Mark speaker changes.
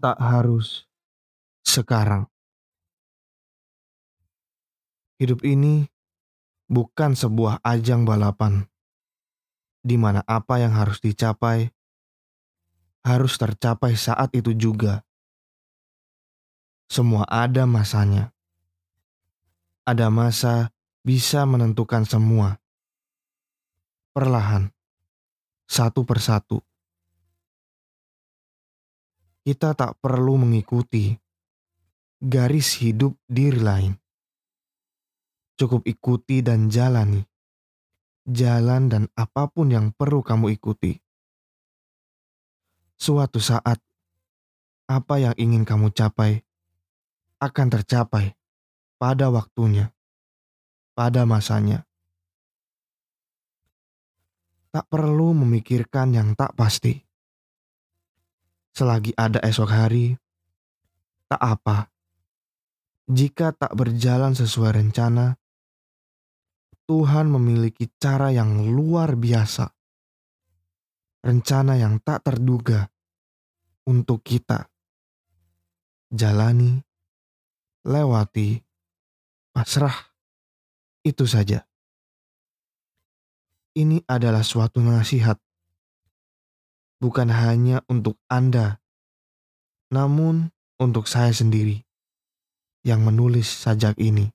Speaker 1: tak harus sekarang. Hidup ini bukan sebuah ajang balapan di mana apa yang harus dicapai harus tercapai saat itu juga. Semua ada masanya. Ada masa bisa menentukan semua. Perlahan, satu persatu. Kita tak perlu mengikuti garis hidup diri lain. Cukup ikuti dan jalani jalan dan apa pun yang perlu kamu ikuti. Suatu saat, apa yang ingin kamu capai akan tercapai pada waktunya, pada masanya. Tak perlu memikirkan yang tak pasti. Selagi ada esok hari, tak apa. Jika tak berjalan sesuai rencana, Tuhan memiliki cara yang luar biasa. Rencana yang tak terduga untuk kita. Jalani, lewati, pasrah. Itu saja. Ini adalah suatu nasihat. Bukan hanya untuk Anda, namun untuk saya sendiri yang menulis sajak ini.